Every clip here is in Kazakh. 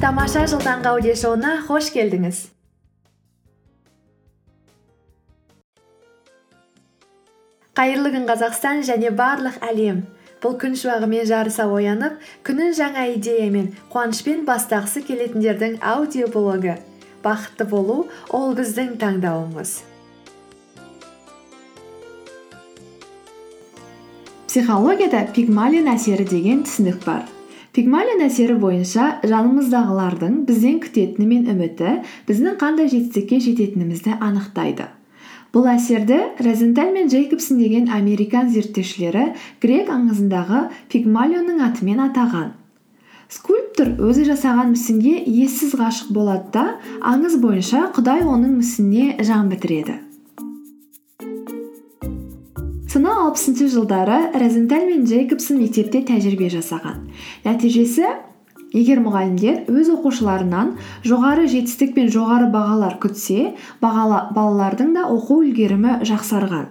тамаша жыл таңғы аудиошоуына қош келдіңіз. Қайырлы күн қазақстан және барлық әлем. Бұл күн шуағымен жарыса оянып күнін жаңа идеямен қуанышпен бастағысы келетіндердің аудиоблогы. Бақытты болу ол біздің таңдауымыз. Психологияда пигмалион әсері деген түсінік бар. Пигмалион әсері бойынша жанымыздағылардың бізден күтетіні мен үміті біздің қандай жетістікке жететінімізді анықтайды. Бұл әсерді розенталь мен джейкобсон деген американ зерттеушілері грек аңызындағы пигмалионның атымен атаған. Скульптор өзі жасаған мүсінге ессіз ғашық болады да аңыз бойынша құдай оның мүсініне жан бітіреді. Алпысыншы жылдары розенталь мен джейкобсон мектепте тәжірибе жасаған. Нәтижесі егер мұғалімдер өз оқушыларынан жоғары жетістік пен жоғары бағалар күтсе балалардың да оқу үлгерімі жақсарған.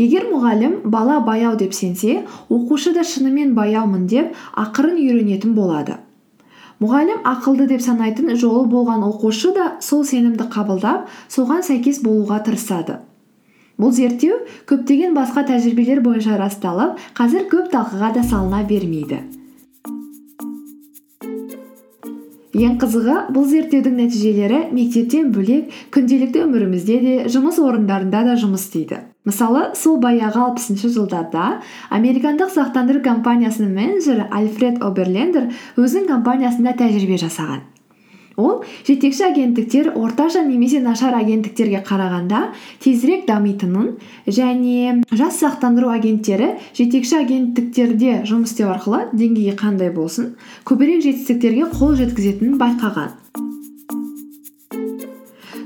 Егер мұғалім бала баяу деп сенсе оқушы да шынымен баяумын деп ақырын үйренетін болады. Мұғалім ақылды деп санайтын жолы болған оқушы да сол сенімді қабылдап соған сәйкес болуға тырысады. Бұл зерттеу көптеген басқа тәжірибелер бойынша расталып қазір көп талқыға да салына бермейді. Ең қызығы бұл зерттеудің нәтижелері мектептен бөлек күнделікті өмірімізде де жұмыс орындарында да жұмыс істейді. Мысалы сол баяғы алпысыншы жылдарда американдық сақтандыру компаниясының менеджері альфред оберлендер өзінің компаниясында тәжірибе жасаған. Ол жетекші агенттіктер орташа немесе нашар агенттіктерге қарағанда тезірек дамитынын және жас сақтандыру агенттері жетекші агенттіктерде жұмыс істеу арқылы деңгейі қандай болсын көбірек жетістіктерге қол жеткізетінін байқаған.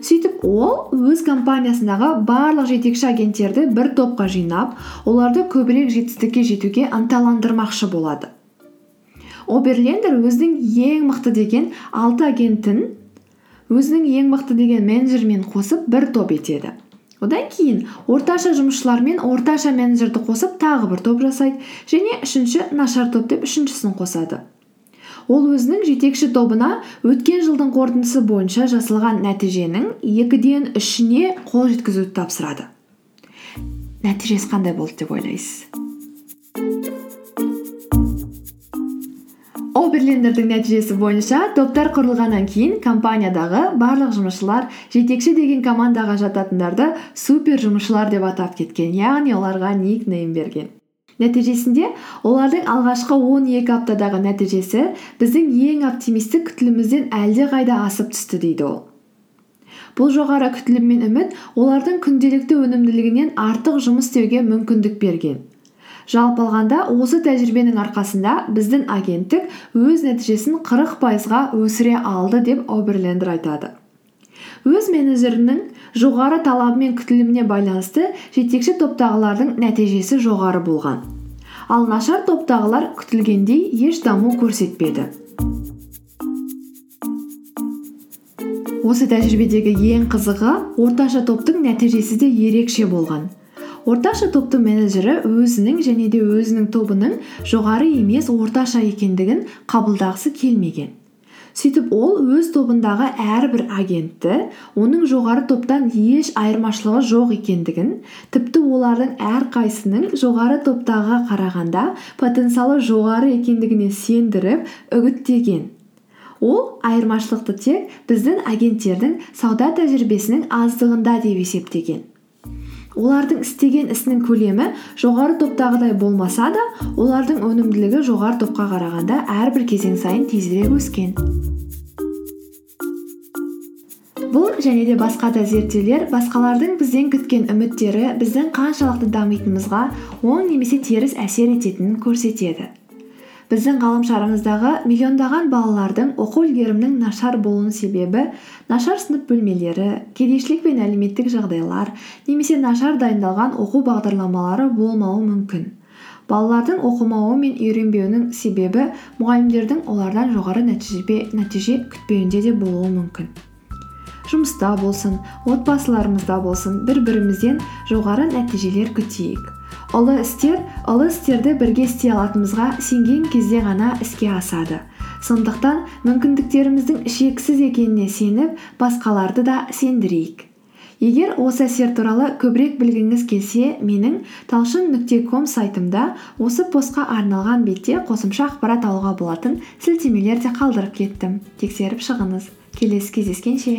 Сөйтіп ол өз компаниясындағы барлық жетекші агенттерді бір топқа жинап оларды көбірек жетістікке жетуге ынталандырмақшы болады. Оберлендер өзінің ең мықты деген алты агентін өзінің ең мықты деген менеджермен қосып бір топ етеді. Одан кейін орташа жұмысшылар мен орташа менеджерді қосып тағы бір топ жасайды және үшінші нашар топ деп үшіншісін қосады. Ол өзінің жетекші тобына өткен жылдың қорытындысы бойынша жасалған нәтиженің екіден үшіне қол жеткізуді тапсырады. Нәтижесі қандай болды деп ойлайсыз? Оберлендердің нәтижесі бойынша топтар құрылғаннан кейін компаниядағы барлық жұмысшылар жетекші деген командаға жататындарды супер жұмысшылар деп атап кеткен яғни оларға никнейм берген. Нәтижесінде олардың алғашқы 12 аптадағы нәтижесі біздің ең оптимистік күтілімімізден әлдеқайда асып түсті дейді ол. Бұл жоғары күтілім мен үміт олардың күнделікті өнімділігінен артық жұмыс істеуге мүмкіндік берген. Жалпы алғанда осы тәжірибенің арқасында біздің агенттік өз нәтижесін қырық пайызға өсіре алды деп оберлендер айтады. Өз менеджерінің жоғары талабы мен күтіліміне байланысты жетекші топтағылардың нәтижесі жоғары болған. Ал нашар топтағылар күтілгендей еш даму көрсетпеді. Осы тәжірибедегі ең қызығы орташа топтың нәтижесі де ерекше болған. Орташа топтың менеджері өзінің және де өзінің тобының жоғары емес орташа екендігін қабылдағысы келмеген. Сөйтіп ол өз тобындағы әрбір агентті оның жоғары топтан еш айырмашылығы жоқ екендігін тіпті олардың әрқайсының жоғары топтағыға қарағанда потенциалы жоғары екендігіне сендіріп үгіттеген. Ол айырмашылықты тек біздің агенттердің сауда тәжірибесінің аздығында деп есептеген. Олардың істеген ісінің көлемі жоғары топтағыдай болмаса да олардың өнімділігі жоғары топқа қарағанда әрбір кезең сайын тезірек өскен. Бұл және де басқа да зерттеулер басқалардың бізден күткен үміттері біздің қаншалықты дамитынымызға оң немесе теріс әсер ететінін көрсетеді. Біздің ғаламшарымыздағы миллиондаған балалардың оқу үлгерімінің нашар болуының себебі нашар сынып бөлмелері кедейшілік пен әлеуметтік жағдайлар немесе нашар дайындалған оқу бағдарламалары болмауы мүмкін. Балалардың оқымауы мен үйренбеуінің себебі мұғалімдердің олардан жоғары нәтиже күтпеуінде де болуы мүмкін. Жұмыста болсын отбасыларымызда болсын бір бірімізден жоғары нәтижелер күтейік. Ұлы істер ұлы істерді бірге істей алатынымызға сенген кезде ғана іске асады. Сондықтан мүмкіндіктеріміздің шексіз екеніне сеніп басқаларды да сендірейік. Егер осы әсер туралы көбірек білгіңіз келсе менің талшын нүкте ком сайтымда осы постқа арналған бетте қосымша ақпарат алуға болатын сілтемелер де қалдырып кеттім. Тексеріп шығыңыз. Келесі кездескенше.